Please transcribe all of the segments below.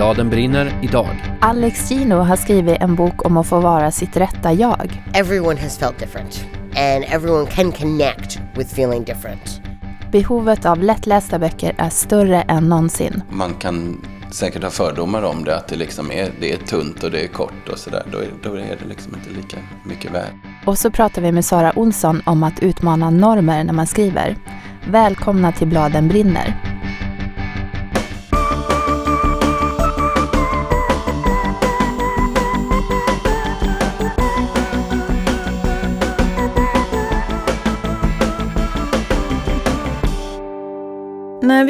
Bladen brinner idag. Alex Gino har skrivit en bok om att få vara sitt rätta jag. Everyone has felt different, and everyone can connect with feeling different. Behovet av lättlästa böcker är större än någonsin. Man kan säkert ha fördomar om det, att det, liksom är, det är tunt och det är kort och sådär. Då, är- då är det liksom inte lika mycket värt. Och så pratar vi med Sara Olsson om att utmana normer när man skriver. Välkomna till Bladen brinner.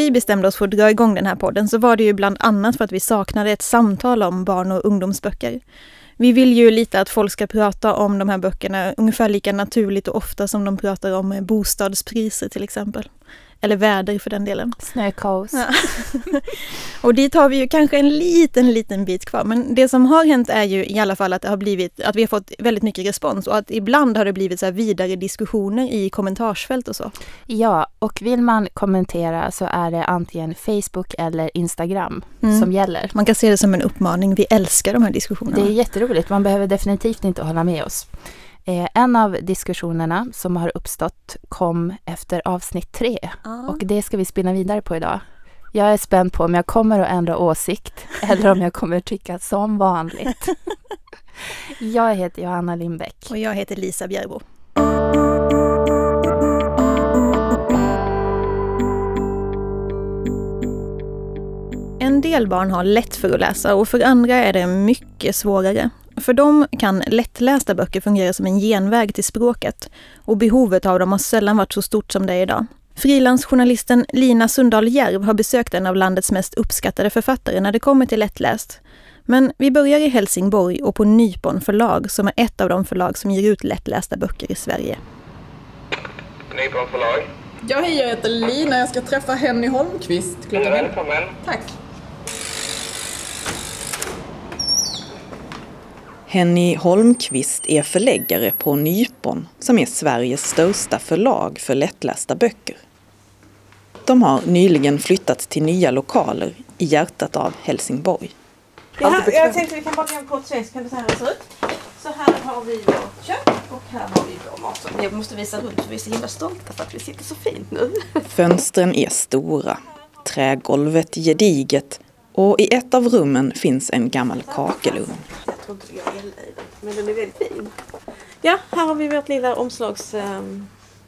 Vi bestämde oss för att dra igång den här podden så var det ju bland annat för att vi saknade ett samtal om barn och ungdomsböcker. Vi vill ju lite att folk ska prata om de här böckerna ungefär lika naturligt och ofta som de pratar om eh, bostadspriser till exempel. Eller väder för den delen. Snökaos. Ja. och dit har vi ju kanske en liten, liten bit kvar. Men det som har hänt är ju i alla fall att det har blivit, att vi har fått väldigt mycket respons och att ibland har det blivit så här vidare diskussioner i kommentarsfält och så. Ja, och vill man kommentera så är det antingen Facebook eller Instagram Mm. som gäller. Man kan se det som en uppmaning. Vi älskar de här diskussionerna. Det är jätteroligt, man behöver definitivt inte hålla med oss. Eh, en av diskussionerna som har uppstått kom efter avsnitt tre och det ska vi spinna vidare på idag. Jag är spänd på om jag kommer att ändra åsikt eller om jag kommer tycka som vanligt. Jag heter Johanna Lindbäck. Och jag heter Lisa Bjärbo. En del barn har lätt för att läsa och för andra är det mycket svårare. För dem kan lättlästa böcker fungera som en genväg till språket och behovet av dem har sällan varit så stort som det är idag. Frilansjournalisten Lina Sundahl Järv har besökt en av landets mest uppskattade författare när det kommer till lättläst. Men vi börjar i Helsingborg och på Nypon förlag som är ett av de förlag som ger ut lättlästa böcker i Sverige. Nypon förlag. Ja, hej, jag heter Lina. Jag ska träffa Henny Holmqvist klockan. Välkommen. Tack. Henny Holmqvist är förläggare på Nypon som är Sveriges största förlag för lättlästa böcker. De har nyligen flyttat till nya lokaler i hjärtat av Helsingborg. Ja, jag tänkte vi kan bara gå en kort så kan du se hur det ser ut. Så här har vi vårt kök och här har vi vår matsal. Jag måste visa runt för vi är så himla stolta för att vi sitter så fint nu. Fönstren är stora, trägolvet gediget och i ett av rummen finns en gammal kakelugn. Jag tror inte har el i den, men den är väldigt fin. Ja, här har vi vårt lilla omslags... ehm,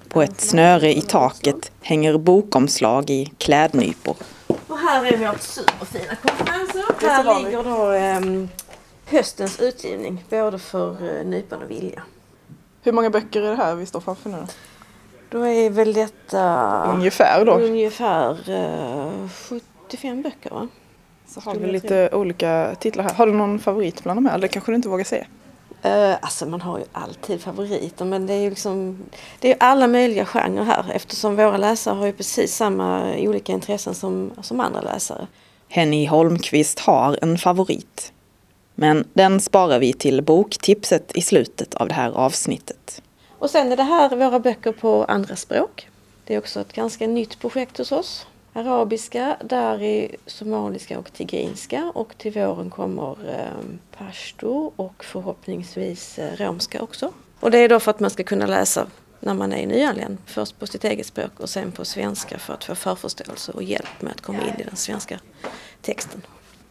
På ett snöre i taket hänger bokomslag i klädnypor. Och här är vårt superfina konferensrum. Här ligger då ehm, höstens utgivning, både för uh, Nypon och Vilja. Hur många böcker är det här vi står framför nu? Då är väl detta Ungefär då. ungefär eh, 75 böcker va? Så har vi lite olika titlar här. Har du någon favorit bland de här? Eller kanske du inte vågar säga? Uh, alltså man har ju alltid favoriter men det är ju liksom Det är alla möjliga genrer här eftersom våra läsare har ju precis samma olika intressen som, som andra läsare. Henny Holmqvist har en favorit. Men den sparar vi till boktipset i slutet av det här avsnittet. Och sen är det här våra böcker på andra språk. Det är också ett ganska nytt projekt hos oss. Arabiska, dari, somaliska och tigrinska och till våren kommer eh, pashto och förhoppningsvis eh, romska också. Och det är då för att man ska kunna läsa när man är nyanländ. Först på sitt eget språk och sen på svenska för att få förförståelse och hjälp med att komma in i den svenska texten.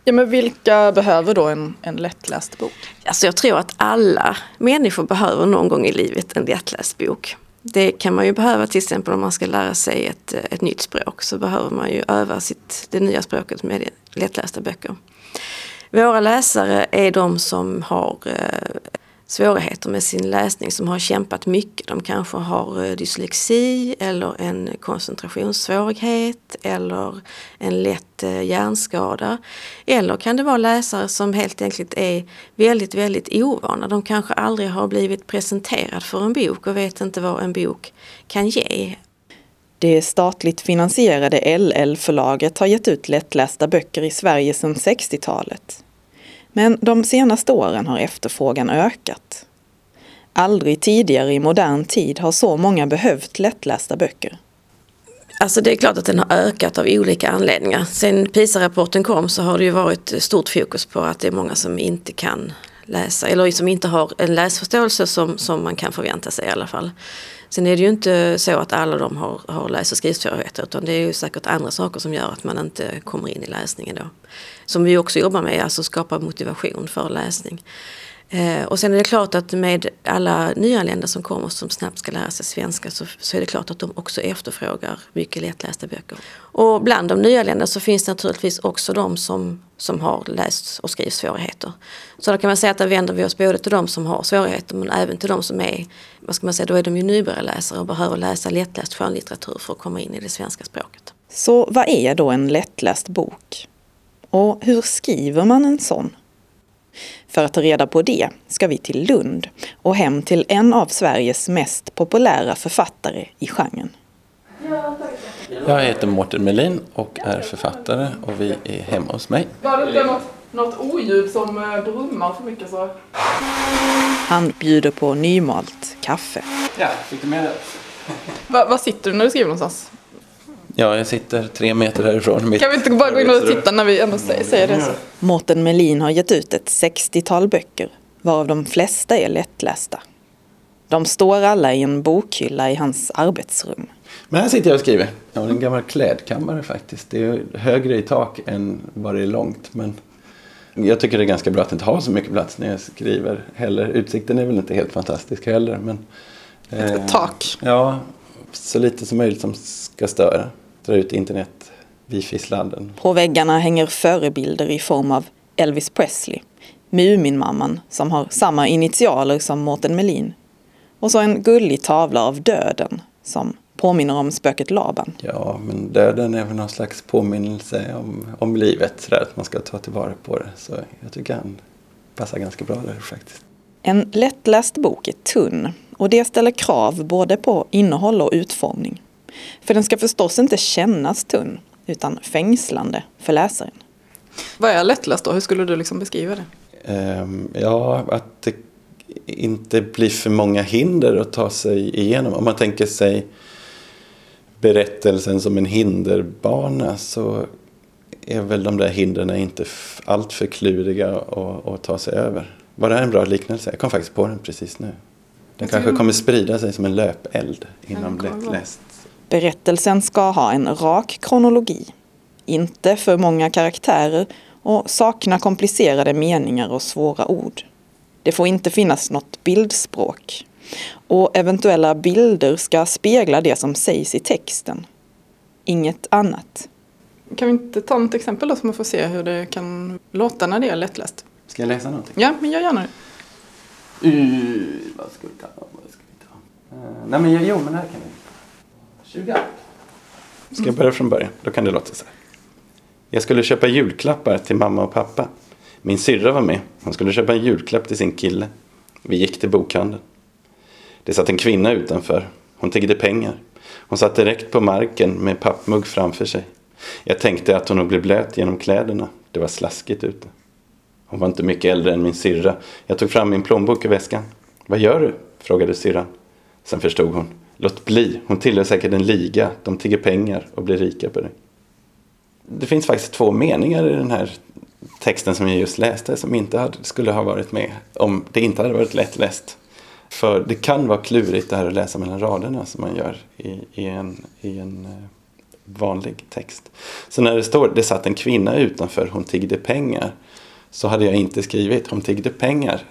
Ja men vilka behöver då en, en lättläst bok? Alltså jag tror att alla människor behöver någon gång i livet en lättläst bok. Det kan man ju behöva till exempel om man ska lära sig ett, ett nytt språk så behöver man ju öva sitt, det nya språket med lättlästa böcker. Våra läsare är de som har eh, svårigheter med sin läsning, som har kämpat mycket. De kanske har eh, dyslexi eller en koncentrationssvårighet eller en lätt eh, hjärnskada. Eller kan det vara läsare som helt enkelt är väldigt, väldigt ovana. De kanske aldrig har blivit presenterad för en bok och vet inte vad en bok kan ge. Det statligt finansierade LL-förlaget har gett ut lättlästa böcker i Sverige sedan 60-talet. Men de senaste åren har efterfrågan ökat. Aldrig tidigare i modern tid har så många behövt lättlästa böcker. Alltså det är klart att den har ökat av olika anledningar. Sen PISA-rapporten kom så har det ju varit stort fokus på att det är många som inte kan läsa eller som inte har en läsförståelse som, som man kan förvänta sig i alla fall. Sen är det ju inte så att alla de har, har läs och skrivsvårigheter utan det är ju säkert andra saker som gör att man inte kommer in i läsningen då. Som vi också jobbar med, alltså skapa motivation för läsning. Eh, och sen är det klart att med alla nyanlända som kommer som snabbt ska lära sig svenska så, så är det klart att de också efterfrågar mycket lättlästa böcker. Och bland de nyanlända så finns det naturligtvis också de som, som har läs och skrivsvårigheter. Så då kan man säga att där vänder vi oss både till de som har svårigheter men även till de som är, vad ska man säga, då är de ju nybörjarläsare och behöver läsa lättläst skönlitteratur för att komma in i det svenska språket. Så vad är då en lättläst bok? Och hur skriver man en sån? För att ta reda på det ska vi till Lund och hem till en av Sveriges mest populära författare i genren. Jag heter Mårten Melin och är författare och vi är hemma hos mig. Var det något, något oljud som eh, brummar för mycket så? Han bjuder på nymalt kaffe. Ja, fick du med det? Va, var sitter du när du skriver någonstans? Ja, jag sitter tre meter härifrån. Mitt Kan vi inte bara gå in och titta när vi ändå säger, säger det? Så? Mårten Melin har gett ut ett 60-tal böcker, varav de flesta är lättlästa. De står alla i en bokhylla i hans arbetsrum. Men här sitter jag och skriver. Jag har en gammal klädkammare faktiskt. Det är högre i tak än vad det är långt. Men jag tycker det är ganska bra att inte ha så mycket plats när jag skriver heller. Utsikten är väl inte helt fantastisk heller. Men, Ett tak. Ja, så lite som möjligt som ska störa. Dra ut internet, wifi-sladden. På väggarna hänger förebilder i form av Elvis Presley, Muminmamman som har samma initialer som Mårten Melin och så en gullig tavla av döden som påminner om spöket Laban. Ja, men döden är väl någon slags påminnelse om, om livet. Sådär, att man ska ta tillvara på det. Så jag tycker han passar ganska bra där faktiskt. En lättläst bok är tunn och det ställer krav både på innehåll och utformning. För den ska förstås inte kännas tunn utan fängslande för läsaren. Vad är lättläst då? Hur skulle du liksom beskriva det? Ehm, ja, att det inte blir för många hinder att ta sig igenom. Om man tänker sig berättelsen som en hinderbana så är väl de där hindren inte f- allt för kluriga att, ta sig över. Var det här en bra liknelse? Jag kom faktiskt på den precis nu. Den kanske kommer sprida sig som en löpeld inom lättläst. Berättelsen ska ha en rak kronologi, inte för många karaktärer och sakna komplicerade meningar och svåra ord. Det får inte finnas något bildspråk. Och eventuella bilder ska spegla det som sägs i texten. Inget annat. Kan vi inte ta något exempel då så man får se hur det kan låta när det är lättläst? Ska jag läsa någonting? Ja, men gör gärna det. Uh, vad ska vi ta? Vad ska vi ta? Eh, nej men jo, men här kan vi. 20. Ska jag börja från början? Då kan det låta så här. Jag skulle köpa julklappar till mamma och pappa. Min syrra var med. Hon skulle köpa en julklapp till sin kille. Vi gick till bokhandeln. Det satt en kvinna utanför. Hon tiggde pengar. Hon satt direkt på marken med pappmugg framför sig. Jag tänkte att hon nog blev blöt genom kläderna. Det var slaskigt ute. Hon var inte mycket äldre än min syrra. Jag tog fram min plånbok ur väskan. Vad gör du? frågade syrran. Sen förstod hon. Låt bli, hon tillhör säkert en liga. De tigger pengar och blir rika på det. Det finns faktiskt två meningar i den här texten som jag just läste som inte hade, skulle ha varit med om det inte hade varit lättläst. För det kan vara klurigt det här att läsa mellan raderna som man gör i, i en, i en eh, vanlig text. Så när det står det satt en kvinna utanför, hon tiggde pengar. Så hade jag inte skrivit hon tiggde pengar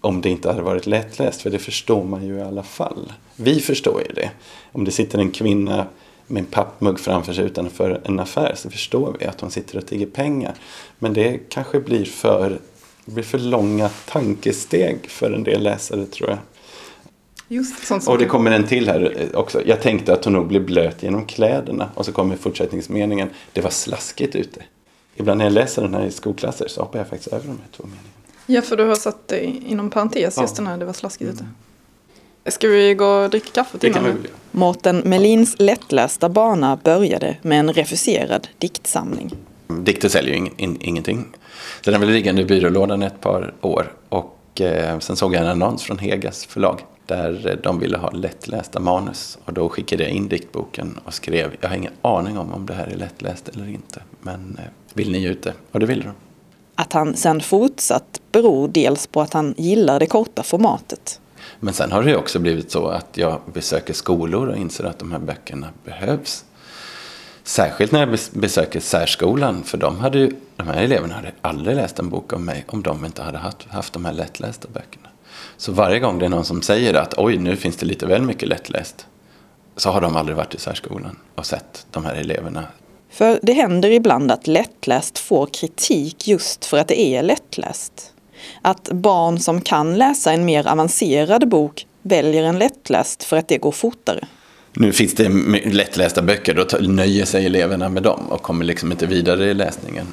om det inte hade varit lättläst. För det förstår man ju i alla fall. Vi förstår ju det. Om det sitter en kvinna med en pappmugg framför sig utanför en affär så förstår vi att hon sitter och tigger pengar. Men det kanske blir för, det blir för långa tankesteg för en del läsare tror jag. Just Och det kommer en till här också. Jag tänkte att hon nog blev blöt genom kläderna. Och så kommer fortsättningsmeningen. Det var slaskigt ute. Ibland när jag läser den här i skolklasser så hoppar jag faktiskt över de här två meningarna. Ja, för du har satt det inom parentes Ja. just den här, det var slaskigt ute. Ska vi gå och dricka kaffe Det innan? kan vi. Mårten Melins lättlästa bana började med en refuserad diktsamling. Dikter säljer ju ing, in, ingenting. Så den har väl liggande i byrålådan ett par år. Och eh, sen såg jag en annons från Hegas förlag där de ville ha lättlästa manus. Och då skickade jag in diktboken och skrev, jag har ingen aning om om det här är lättläst eller inte, men eh, vill ni ge ut det? Och det ville de. Att han sen fortsatt beror dels på att han gillar det korta formatet. Men sen har det också blivit så att jag besöker skolor och inser att de här böckerna behövs. Särskilt när jag besöker särskolan, för de, hade ju, de här eleverna hade aldrig läst en bok om mig om de inte hade haft, haft de här lättlästa böckerna. Så varje gång det är någon som säger att oj, nu finns det lite väl mycket lättläst, så har de aldrig varit i särskolan och sett de här eleverna. För det händer ibland att lättläst får kritik just för att det är lättläst. Att barn som kan läsa en mer avancerad bok väljer en lättläst för att det går fortare. Nu finns det lättlästa böcker, då nöjer sig eleverna med dem och kommer liksom inte vidare i läsningen.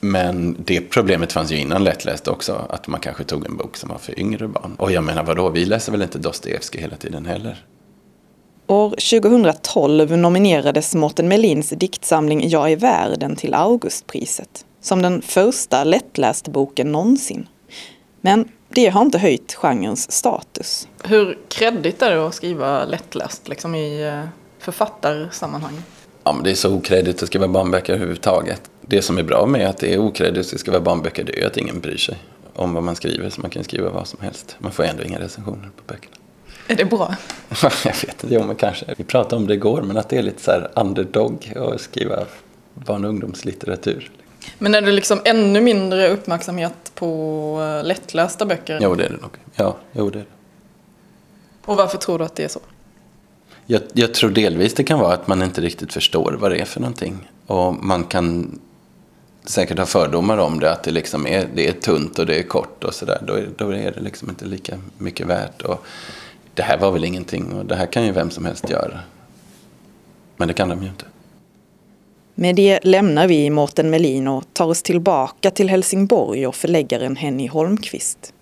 Men det problemet fanns ju innan lättläst också, att man kanske tog en bok som var för yngre barn. Och jag menar vadå, vi läser väl inte Dostojevskij hela tiden heller? År 2012 nominerades Mårten Melins diktsamling Jag är världen till Augustpriset. Som den första lättlästa boken någonsin. Men det har inte höjt genrens status. Hur kreddigt är det att skriva lättläst liksom i eh, författarsammanhang? Ja, men det är så okreddigt att skriva barnböcker överhuvudtaget. Det som är bra med att det är okreddigt att skriva barnböcker det är att ingen bryr sig om vad man skriver. Så man kan skriva vad som helst. Man får ändå inga recensioner på böckerna. Är det bra? jag vet inte, jo men kanske. Vi pratade om det igår, men att det är lite så här underdog att skriva barn och ungdomslitteratur. Men är det liksom ännu mindre uppmärksamhet på eh, lättlästa böcker? Jo, det är det nog. Ja, jo, det är det. Och varför tror du att det är så? Jag, jag, tror delvis det kan vara att man inte riktigt förstår vad det är för någonting. Och man kan säkert ha fördomar om det, att det, liksom är, det är tunt och det är kort och sådär. Då, är, då är det liksom inte lika mycket värt. Och det här var väl ingenting och det här kan ju vem som helst göra. Men det kan de ju inte. Med det lämnar vi Mårten Melin och tar oss tillbaka till Helsingborg och förläggaren Henny Holmqvist.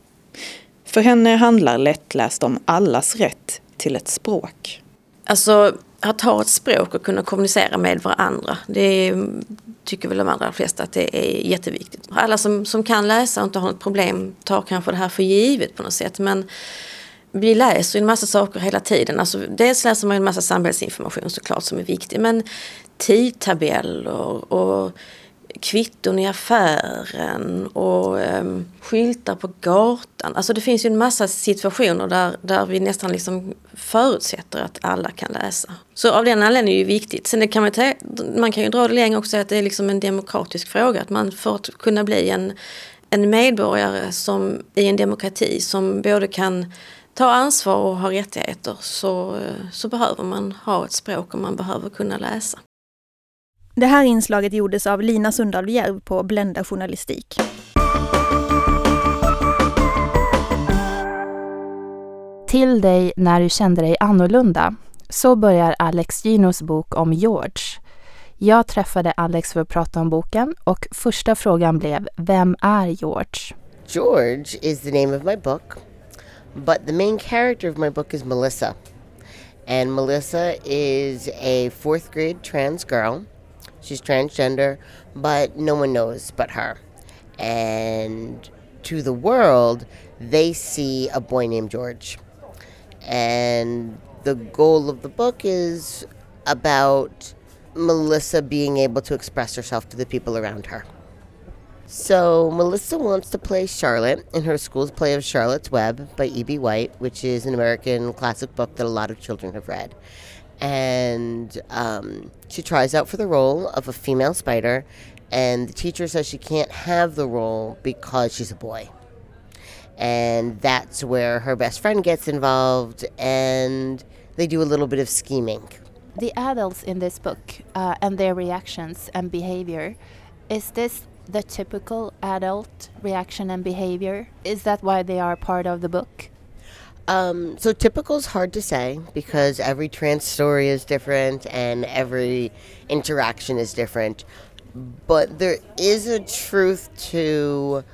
För henne handlar lättläst om allas rätt till ett språk. Alltså att ha ett språk och kunna kommunicera med varandra. Det tycker väl de allra flesta att det är jätteviktigt. Alla som, som kan läsa och inte har något problem tar kanske det här för givet på något sätt. Men vi läser ju en massa saker hela tiden. Alltså, dels läser man en massa samhällsinformation såklart som är viktig. Men tidtabeller och kvitton i affären och um, skyltar på gatan. Alltså det finns ju en massa situationer där, där vi nästan liksom förutsätter att alla kan läsa. Så av den anledningen är det ju viktigt. Sen kan man, ta, man kan ju dra det längre och säga att det är liksom en demokratisk fråga. Att man för att kunna bli en, en medborgare som, i en demokrati som både kan ta ansvar och ha rättigheter så, så behöver man ha ett språk och man behöver kunna läsa. Det här inslaget gjordes av Lina Sundal Järv på Blenda Journalistik. Till dig när du kände dig annorlunda. Så börjar Alex Ginos bok om George. Jag träffade Alex för att prata om boken och första frågan blev Vem är George? George is the name of my book, but the main character of my book is Melissa. And Melissa is a fourth grade trans girl She's transgender, but no one knows but her. And to the world, they see a boy named George. And the goal of the book is about Melissa being able to express herself to the people around her. So, Melissa wants to play Charlotte in her school's play of Charlotte's Web by E.B. White, which is an American classic book that a lot of children have read and um, she tries out for the role of a female spider, and the teacher says she can't have the role because she's a boy. And that's where her best friend gets involved, and they do a little bit of scheming. The adults in this book uh, and their reactions and behavior, is this the typical adult reaction and behavior? Is that why they are part of the book? Um, so typical is hard to say because every trans story is different and every interaction is different. But there is a truth to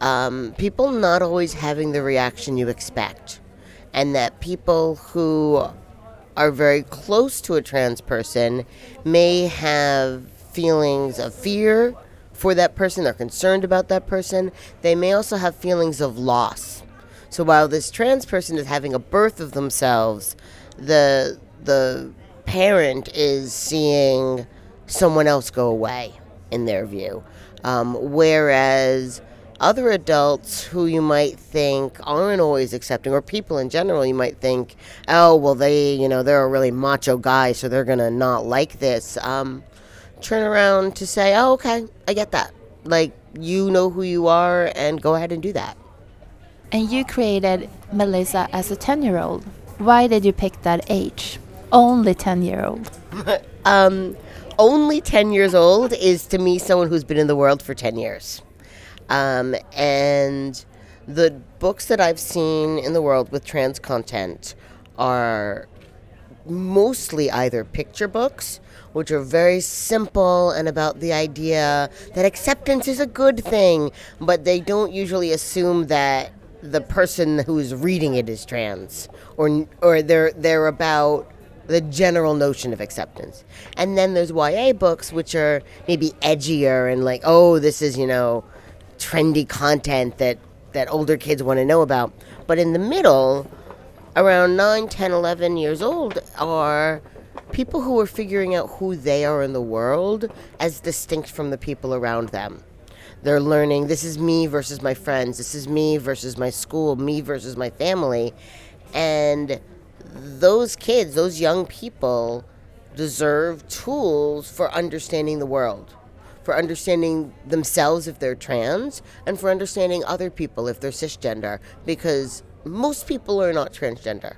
um, people not always having the reaction you expect, and that people who are very close to a trans person may have feelings of fear for that person, they're concerned about that person. They may also have feelings of loss. So while this trans person is having a birth of themselves, the the parent is seeing someone else go away in their view. Um, whereas other adults who you might think aren't always accepting, or people in general, you might think, oh, well, they, you know, they're a really macho guy, so they're going to not like this. Um, turn around to say, oh, okay, I get that. Like, you know who you are, and go ahead and do that. And you created Melissa as a 10 year old. Why did you pick that age? Only 10 year old. um, only 10 years old is to me someone who's been in the world for 10 years. Um, and the books that I've seen in the world with trans content are mostly either picture books, which are very simple and about the idea that acceptance is a good thing, but they don't usually assume that the person who's reading it is trans, or or they're they're about the general notion of acceptance. And then there's YA books, which are maybe edgier and like, oh, this is you know trendy content that that older kids want to know about. But in the middle, around 9, 10, 11 years old, are people who are figuring out who they are in the world as distinct from the people around them. They're learning this is me versus my friends, this is me versus my school, me versus my family. And those kids, those young people, deserve tools for understanding the world, for understanding themselves if they're trans, and for understanding other people if they're cisgender, because most people are not transgender.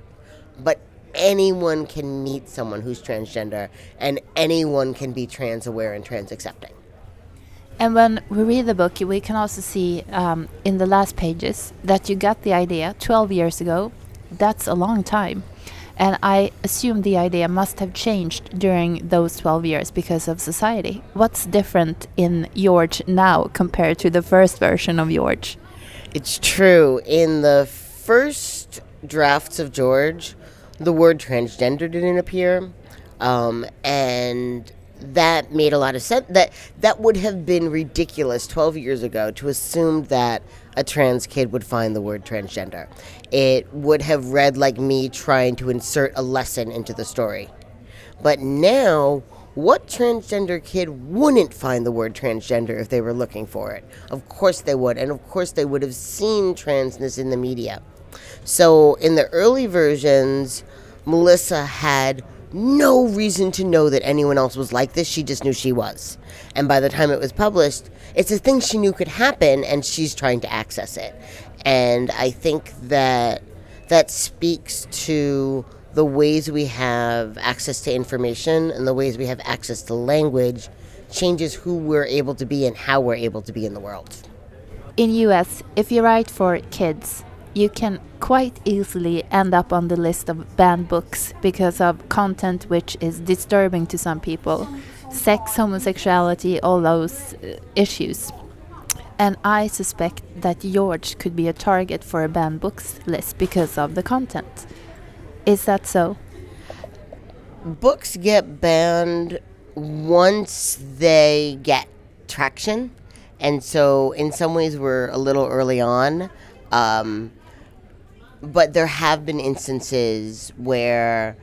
But anyone can meet someone who's transgender, and anyone can be trans aware and trans accepting. And when we read the book, we can also see um, in the last pages that you got the idea 12 years ago. That's a long time. And I assume the idea must have changed during those 12 years because of society. What's different in George now compared to the first version of George? It's true. In the first drafts of George, the word transgender didn't appear. Um, and that made a lot of sense. That that would have been ridiculous 12 years ago to assume that a trans kid would find the word transgender. It would have read like me trying to insert a lesson into the story. But now, what transgender kid wouldn't find the word transgender if they were looking for it? Of course they would, and of course they would have seen transness in the media. So in the early versions, Melissa had no reason to know that anyone else was like this. She just knew she was. And by the time it was published, it's a thing she knew could happen, and she's trying to access it. And I think that that speaks to the ways we have access to information and the ways we have access to language changes who we're able to be and how we're able to be in the world. In US, if you write for kids, you can quite easily end up on the list of banned books because of content which is disturbing to some people sex, homosexuality, all those uh, issues. And I suspect that George could be a target for a banned books list because of the content. Is that so? Books get banned once they get traction. And so, in some ways, we're a little early on. Um, but there have been instances where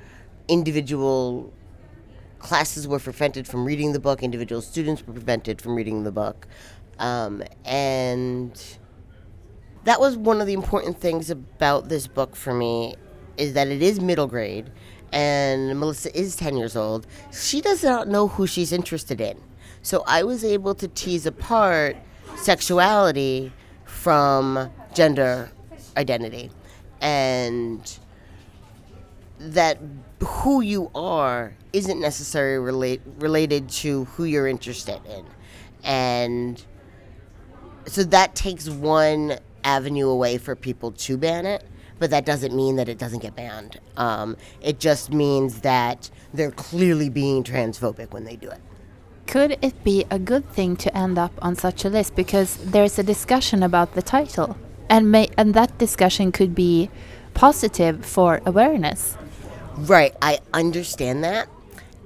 individual classes were prevented from reading the book, individual students were prevented from reading the book. Um, and that was one of the important things about this book for me is that it is middle grade and Melissa is 10 years old. She does not know who she's interested in. So I was able to tease apart sexuality from gender identity and that who you are isn't necessarily relate, related to who you're interested in. And so that takes one avenue away for people to ban it, but that doesn't mean that it doesn't get banned. Um, it just means that they're clearly being transphobic when they do it. Could it be a good thing to end up on such a list because there's a discussion about the title? And may and that discussion could be positive for awareness. Right, I understand that,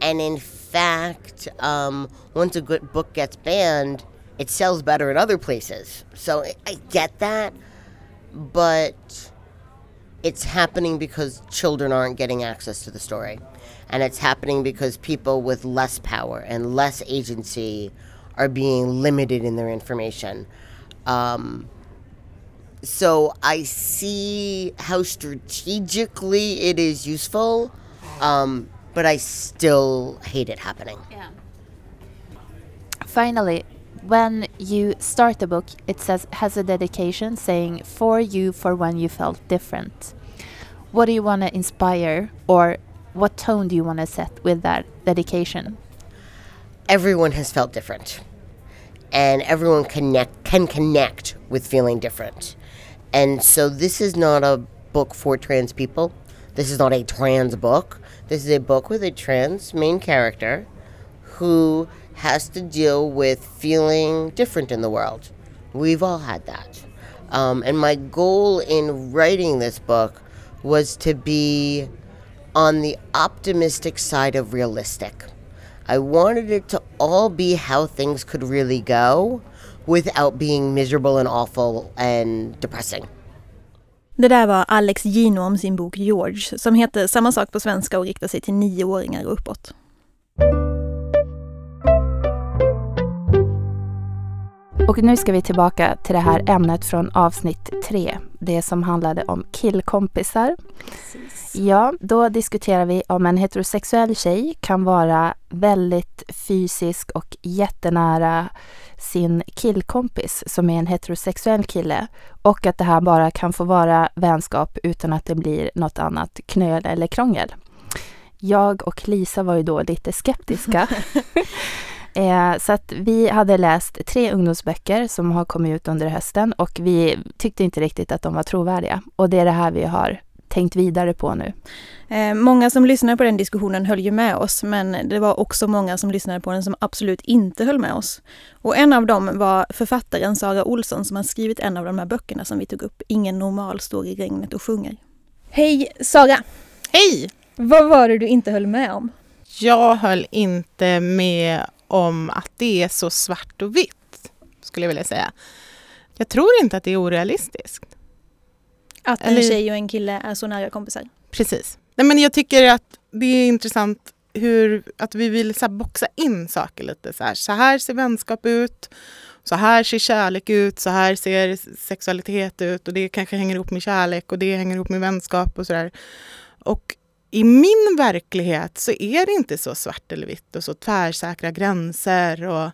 and in fact, um, once a good book gets banned, it sells better in other places. So I get that, but it's happening because children aren't getting access to the story. And it's happening because people with less power and less agency are being limited in their information. Um, so I see how strategically it is useful, um, but I still hate it happening. Yeah. Finally, when you start the book, it says has a dedication saying for you for when you felt different. What do you want to inspire, or what tone do you want to set with that dedication? Everyone has felt different, and everyone connect can connect with feeling different. And so this is not a book for trans people. This is not a trans book. This is a book with a trans main character who has to deal with feeling different in the world. We've all had that. Um, and my goal in writing this book was to be on the optimistic side of realistic. I wanted it to all be how things could really go without being miserable and awful and depressing. Det där var Alex Gino om sin bok George som heter samma sak på svenska och riktar sig till nioåringar och uppåt. Och nu ska vi tillbaka till det här ämnet från avsnitt tre. Det som handlade om killkompisar. Precis. Ja, då diskuterar vi om en heterosexuell tjej kan vara väldigt fysisk och jättenära sin killkompis som är en heterosexuell kille och att det här bara kan få vara vänskap utan att det blir något annat knöl eller krångel. Jag och Lisa var ju då lite skeptiska. Eh, så att vi hade läst tre ungdomsböcker som har kommit ut under hösten och vi tyckte inte riktigt att de var trovärdiga. Och det är det här vi har tänkt vidare på nu. Eh, många som lyssnade på den diskussionen höll ju med oss men det var också många som lyssnade på den som absolut inte höll med oss. Och en av dem var författaren Sara Olsson som har skrivit en av de här böckerna som vi tog upp, Ingen normal står i regnet och sjunger. Hej Sara! Hej! Vad var det du inte höll med om? Jag höll inte med om att det är så svart och vitt, skulle jag vilja säga. Jag tror inte att det är orealistiskt. Att en Eller... tjej och en kille är så nära kompisar? Precis. Nej, men jag tycker att det är intressant hur, att vi vill så boxa in saker lite. Så här, så här ser vänskap ut, så här ser kärlek ut, så här ser sexualitet ut och det kanske hänger ihop med kärlek och det hänger ihop med vänskap och sådär. Och i min verklighet så är det inte så svart eller vitt och så tvärsäkra gränser. Och,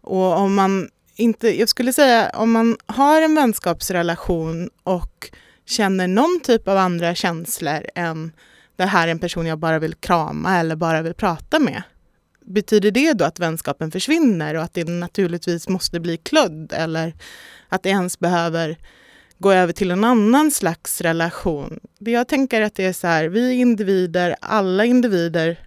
och om man inte, jag skulle säga om man har en vänskapsrelation och känner någon typ av andra känslor än det här är en person jag bara vill krama eller bara vill prata med. Betyder det då att vänskapen försvinner och att det naturligtvis måste bli kludd eller att det ens behöver gå över till en annan slags relation. Jag tänker att det är så här, vi individer, alla individer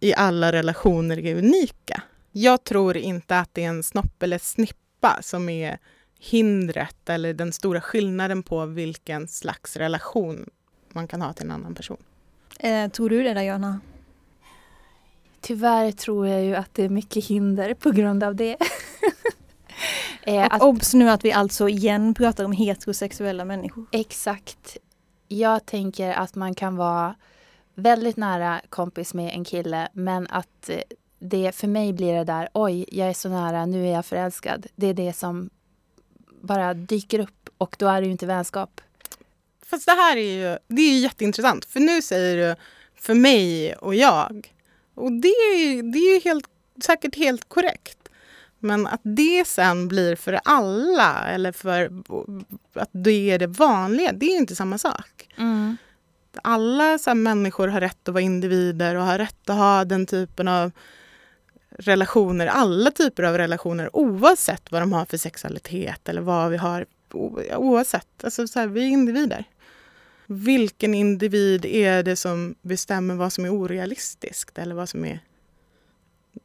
i alla relationer är unika. Jag tror inte att det är en snopp eller snippa som är hindret eller den stora skillnaden på vilken slags relation man kan ha till en annan person. Eh, tror du det, Johanna? Tyvärr tror jag ju att det är mycket hinder på grund av det. Eh, och att, obs nu att vi alltså igen pratar om heterosexuella människor. Exakt. Jag tänker att man kan vara väldigt nära kompis med en kille men att eh, det för mig blir det där oj, jag är så nära, nu är jag förälskad. Det är det som bara dyker upp och då är det ju inte vänskap. Fast det här är ju, det är ju jätteintressant för nu säger du för mig och jag. Och det är, det är ju helt, säkert helt korrekt. Men att det sen blir för alla eller för att det är det vanliga, det är inte samma sak. Mm. Alla så människor har rätt att vara individer och har rätt att ha den typen av relationer, alla typer av relationer oavsett vad de har för sexualitet eller vad vi har. Oavsett, alltså så här, vi är individer. Vilken individ är det som bestämmer vad som är orealistiskt eller vad som är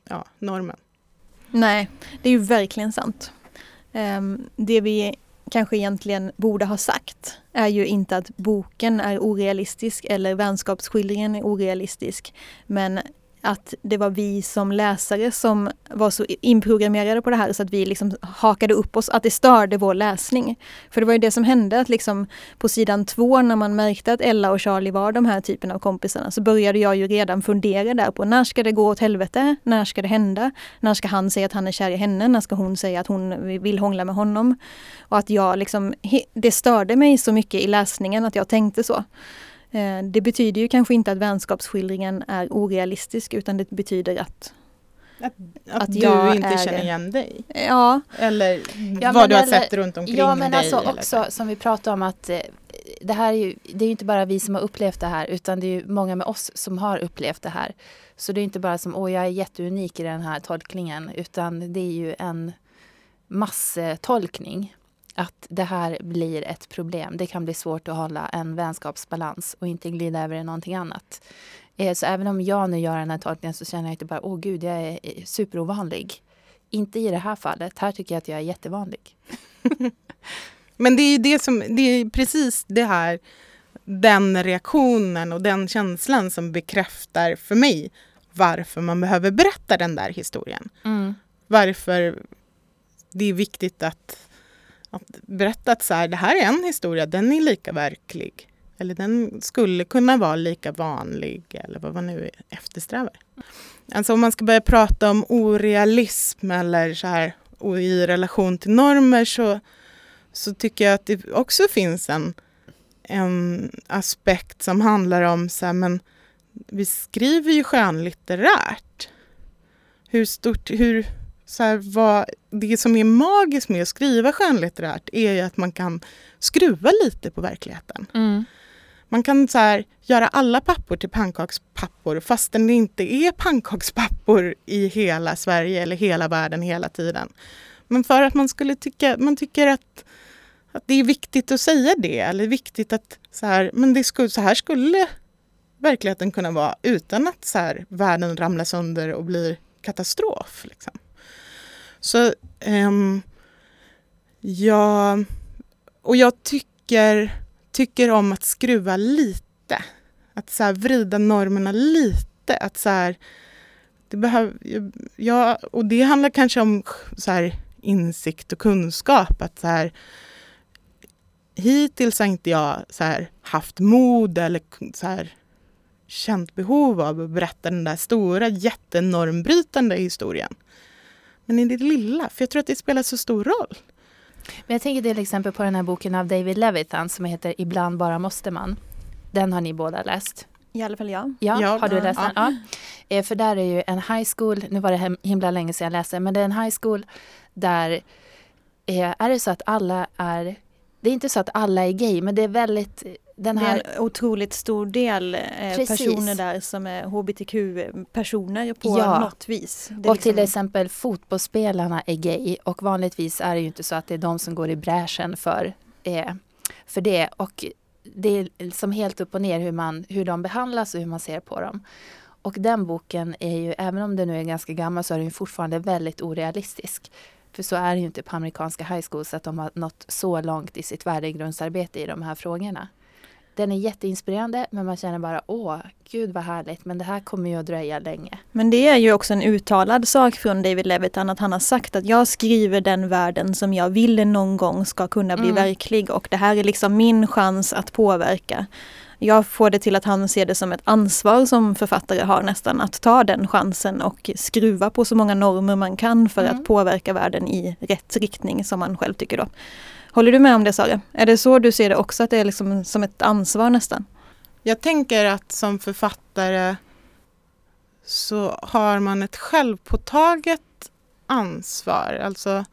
ja, normen? Nej, det är ju verkligen sant. Ehm, det vi kanske egentligen borde ha sagt är ju inte att boken är orealistisk eller vänskapsskildringen är orealistisk. Men att det var vi som läsare som var så inprogrammerade på det här så att vi liksom hakade upp oss, att det störde vår läsning. För det var ju det som hände att liksom på sidan två när man märkte att Ella och Charlie var de här typen av kompisarna så började jag ju redan fundera där på när ska det gå åt helvete? När ska det hända? När ska han säga att han är kär i henne? När ska hon säga att hon vill hångla med honom? Och att jag liksom, det störde mig så mycket i läsningen att jag tänkte så. Eh, det betyder ju kanske inte att vänskapsskildringen är orealistisk utan det betyder att att, att, att du inte är, känner igen dig? Ja. Eller ja, vad du har sett runt omkring ja, men dig? Alltså också som vi pratade om att eh, det här är ju, det är inte bara vi som har upplevt det här utan det är många med oss som har upplevt det här. Så det är inte bara som åh jag är jätteunik i den här tolkningen utan det är ju en masstolkning att det här blir ett problem. Det kan bli svårt att hålla en vänskapsbalans och inte glida över i någonting annat. Eh, så även om jag nu gör den här tolkningen så känner jag inte bara, åh gud, jag är superovanlig. Inte i det här fallet. Här tycker jag att jag är jättevanlig. Men det är det som, det är precis det här, den reaktionen och den känslan som bekräftar för mig varför man behöver berätta den där historien. Mm. Varför det är viktigt att att berätta att så här, det här är en historia, den är lika verklig. Eller den skulle kunna vara lika vanlig eller vad man nu eftersträvar. Alltså om man ska börja prata om orealism eller så här i relation till normer så, så tycker jag att det också finns en, en aspekt som handlar om så här, men vi skriver ju skönlitterärt. Hur stort, hur, så här, vad, det som är magiskt med att skriva skönlitterärt är ju att man kan skruva lite på verkligheten. Mm. Man kan så här, göra alla pappor till pannkakspappor fastän det inte är pannkakspappor i hela Sverige eller hela världen hela tiden. Men för att man skulle tycka, man tycker att, att det är viktigt att säga det eller viktigt att så här, men det skulle, så här skulle verkligheten kunna vara utan att så här, världen ramlar sönder och blir katastrof. Liksom. Så um, ja, och jag tycker, tycker om att skruva lite. Att så här, vrida normerna lite. Att så här, det behöv, ja, och det handlar kanske om så här, insikt och kunskap. Att så här, hittills har inte jag så här, haft mod eller så här, känt behov av att berätta den där stora jättenormbrytande historien. Men i det lilla, för jag tror att det spelar så stor roll. Men jag tänker till exempel på den här boken av David Levitan som heter Ibland bara måste man. Den har ni båda läst. I alla fall jag. Ja, ja har du läst ja. den? Ja. Eh, för där är ju en high school, nu var det himla länge sedan jag läste, men det är en high school där eh, är det så att alla är det är inte så att alla är gay men det är väldigt den här... Det otroligt stor del eh, personer där som är hbtq-personer på ja. något vis. och liksom... till exempel fotbollsspelarna är gay och vanligtvis är det ju inte så att det är de som går i bräschen för, eh, för det. Och det är liksom helt upp och ner hur, man, hur de behandlas och hur man ser på dem. Och den boken är ju, även om den nu är ganska gammal, så är den fortfarande väldigt orealistisk. För så är det ju inte på amerikanska high schools att de har nått så långt i sitt värdegrundsarbete i de här frågorna. Den är jätteinspirerande men man känner bara åh, gud vad härligt men det här kommer ju att dröja länge. Men det är ju också en uttalad sak från David Levitan att han har sagt att jag skriver den världen som jag vill någon gång ska kunna bli mm. verklig och det här är liksom min chans att påverka. Jag får det till att han ser det som ett ansvar som författare har nästan att ta den chansen och skruva på så många normer man kan för mm. att påverka världen i rätt riktning som man själv tycker då. Håller du med om det Sara? Är det så du ser det också, att det är liksom som ett ansvar nästan? Jag tänker att som författare så har man ett självpåtaget ansvar. Alltså,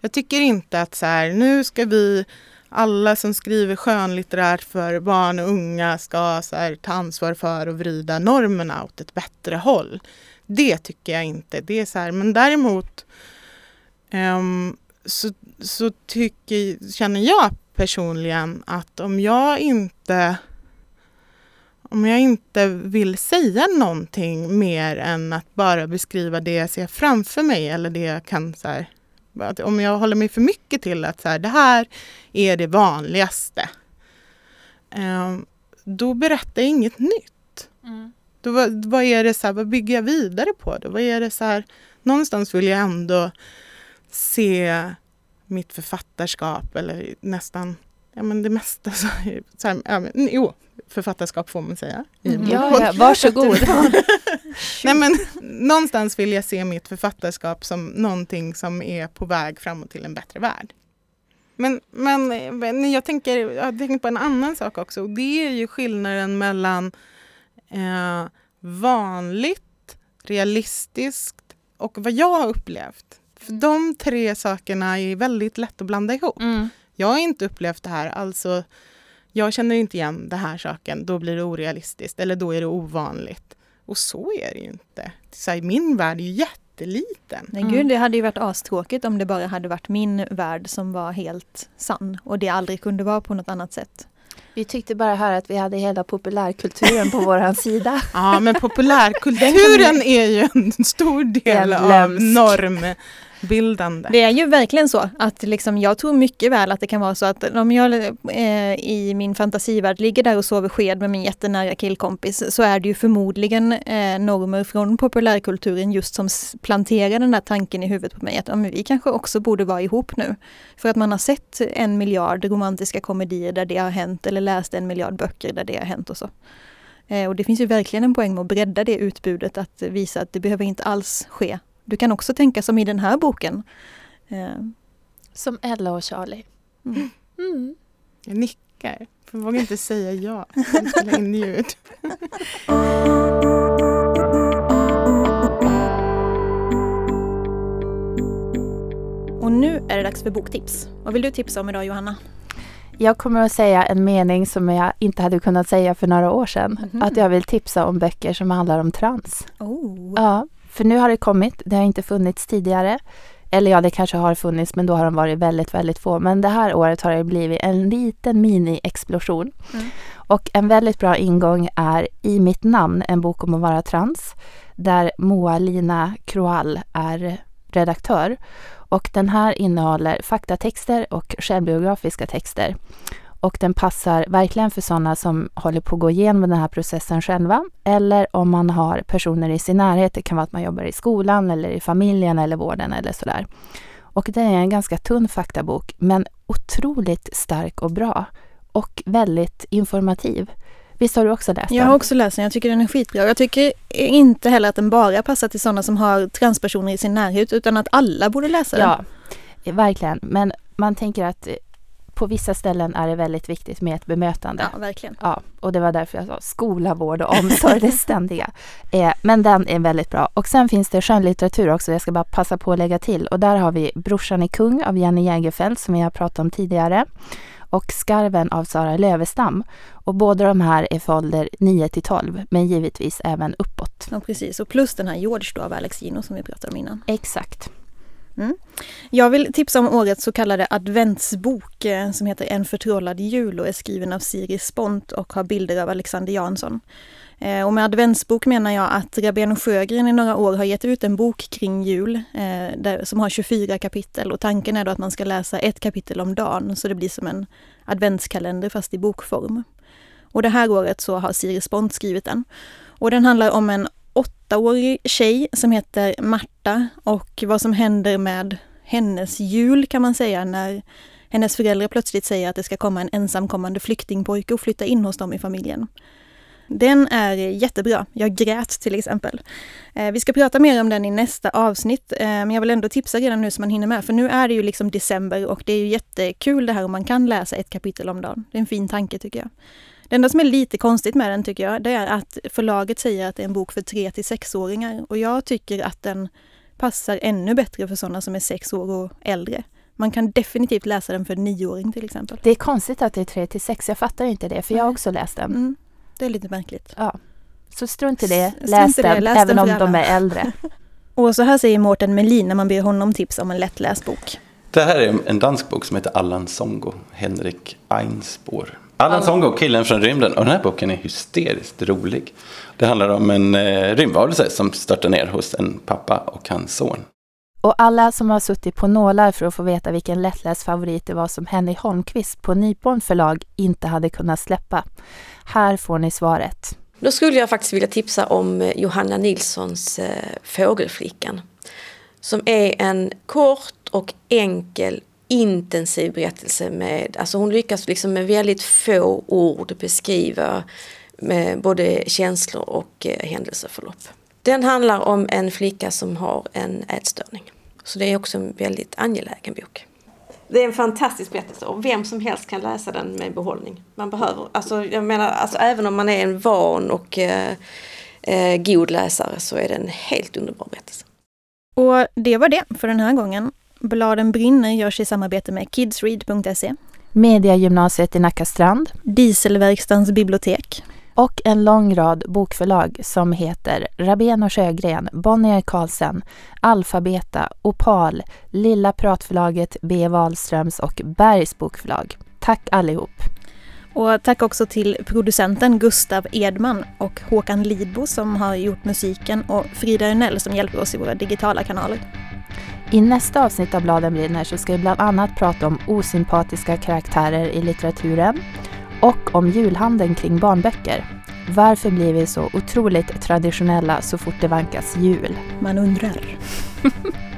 jag tycker inte att så här, nu ska vi alla som skriver skönlitterärt för barn och unga ska så här, ta ansvar för att vrida normerna åt ett bättre håll. Det tycker jag inte. Det är så här, men däremot um, så, så tycker, känner jag personligen att om jag inte om jag inte vill säga någonting mer än att bara beskriva det jag ser framför mig eller det jag kan så här, om jag håller mig för mycket till att så här, det här är det vanligaste. Eh, då berättar jag inget nytt. Mm. Då, vad, vad är det så här, vad bygger jag vidare på då? Vad är det så här, någonstans vill jag ändå se mitt författarskap eller nästan, ja men det mesta så, så här, ja, men, jo, författarskap får man säga. Mm. Ja, ja, varsågod. Nej men någonstans vill jag se mitt författarskap som någonting som är på väg framåt till en bättre värld. Men, men, men jag, tänker, jag tänker på en annan sak också och det är ju skillnaden mellan eh, vanligt, realistiskt och vad jag har upplevt. För de tre sakerna är väldigt lätt att blanda ihop. Mm. Jag har inte upplevt det här, alltså jag känner inte igen den här saken, då blir det orealistiskt eller då är det ovanligt. Och så är det ju inte. Så här, min värld är ju jätteliten. Nej gud, det hade ju varit astråkigt om det bara hade varit min värld som var helt sann och det aldrig kunde vara på något annat sätt. Vi tyckte bara här att vi hade hela populärkulturen på vår sida. Ja, men populärkulturen är ju en stor del av lömsk. Bildande. Det är ju verkligen så att liksom, jag tror mycket väl att det kan vara så att om jag eh, i min fantasivärld ligger där och sover sked med min jättenära killkompis så är det ju förmodligen eh, normer från populärkulturen just som planterar den där tanken i huvudet på mig att ja, vi kanske också borde vara ihop nu. För att man har sett en miljard romantiska komedier där det har hänt eller läst en miljard böcker där det har hänt och så. Eh, och det finns ju verkligen en poäng med att bredda det utbudet att visa att det behöver inte alls ske. Du kan också tänka som i den här boken. Eh, Som Ella och Charlie. Mm. Mm. Jag nickar, för jag vågar inte säga ja. Jag spelar in ljud. Och nu är det dags för boktips. Vad vill du tipsa om idag Johanna? Jag kommer att säga en mening som jag inte hade kunnat säga för några år sedan. Mhm. Att jag vill tipsa om böcker som handlar om trans. Oh. Ja, för nu har det kommit. Det har inte funnits tidigare. Eller ja, det kanske har funnits, men då har de varit väldigt, väldigt få. Men det här året har det blivit en liten mini-explosion. Mm. Och en väldigt bra ingång är I mitt namn, en bok om att vara trans. Där Moa-Lina Kroall är redaktör. Och den här innehåller faktatexter och självbiografiska texter. Och den passar verkligen för sådana som håller på att gå igenom den här processen själva. Eller om man har personer i sin närhet. Det kan vara att man jobbar i skolan eller i familjen eller vården eller sådär. Och det är en ganska tunn faktabok men otroligt stark och bra. Och väldigt informativ. Visst har du också läst Jag den? har också läst den, jag tycker den är skitbra. Jag tycker inte heller att den bara passar till sådana som har transpersoner i sin närhet utan att alla borde läsa den. Ja, verkligen. Men man tänker att på vissa ställen är det väldigt viktigt med ett bemötande. Ja, verkligen. Ja, och det var därför jag sa skola, vård och omsorg, det ständiga. Eh, men den är väldigt bra. Och sen finns det skönlitteratur också, jag ska bara passa på att lägga till. Och där har vi Brorsan är kung av Jenny Jägerfeld som vi har pratat om tidigare. Och Skarven av Sara Lövestam. Och båda de här är för ålder 9 till 12, men givetvis även uppåt. Ja, precis. Och plus den här George då av Alex Gino som vi pratade om innan. Exakt. Mm. Jag vill tipsa om årets så kallade adventsbok eh, som heter En förtrollad jul och är skriven av Siri Spont och har bilder av Alexander Jansson. Eh, och med adventsbok menar jag att Rabén Sjögren i några år har gett ut en bok kring jul eh, där, som har 24 kapitel och tanken är då att man ska läsa ett kapitel om dagen så det blir som en adventskalender fast i bokform. Och det här året så har Siri Spont skrivit den. Och den handlar om en åttaårig tjej som heter Marta och vad som händer med hennes jul kan man säga när hennes föräldrar plötsligt säger att det ska komma en ensamkommande flyktingpojke och flytta in hos dem i familjen. Den är jättebra. Jag grät till exempel. Eh, vi ska prata mer om den i nästa avsnitt, eh, men jag vill ändå tipsa redan nu så man hinner med, för nu är det ju liksom december och det är ju jättekul det här om man kan läsa ett kapitel om dagen. Det är en fin tanke tycker jag. Det enda som är lite konstigt med den tycker jag, det är att förlaget säger att det är en bok för 3 till 6-åringar och jag tycker att den passar ännu bättre för sådana som är 6 år och äldre. Man kan definitivt läsa den för en nioåring till exempel. Det är konstigt att det är 3 till 6, jag fattar inte det, för jag har också läst den. Mm, det är lite märkligt. Ja. Så strunt i det, läs i det, den, läs även den om för de är äldre. Och så här säger Mårten Melin när man ber honom tipsa om en lättläst bok. Det här är en dansk bok som heter Allan Songo, Henrik Einspår. Allan Songo, killen från rymden. Och den här boken är hysteriskt rolig. Det handlar om en eh, rymdvarelse som störtar ner hos en pappa och hans son. Och alla som har suttit på nålar för att få veta vilken lättläst favorit det var som Henry Holmqvist på Nypon förlag inte hade kunnat släppa. Här får ni svaret. Då skulle jag faktiskt vilja tipsa om eh, Johanna Nilssons eh, Fågelflickan. Som är en kort och enkel intensiv berättelse med, alltså hon lyckas liksom med väldigt få ord beskriva med både känslor och eh, händelseförlopp. Den handlar om en flicka som har en ätstörning. Så det är också en väldigt angelägen bok. Det är en fantastisk berättelse och vem som helst kan läsa den med behållning. Man behöver, alltså jag menar, alltså även om man är en van och eh, eh, god läsare så är det en helt underbar berättelse. Och det var det för den här gången. Bladen brinner görs i samarbete med kidsread.se, Mediagymnasiet i Nackastrand Dieselverkstans bibliotek, och en lång rad bokförlag som heter Rabén och Sjögren, Bonnier Carlsen, Alfabeta, Opal, Lilla Pratförlaget, B. Wahlströms och Bergs bokförlag. Tack allihop! Och tack också till producenten Gustav Edman och Håkan Lidbo som har gjort musiken och Frida Önell som hjälper oss i våra digitala kanaler. I nästa avsnitt av Bladen brinner så ska vi bland annat prata om osympatiska karaktärer i litteraturen och om julhandeln kring barnböcker. Varför blir vi så otroligt traditionella så fort det vankas jul? Man undrar.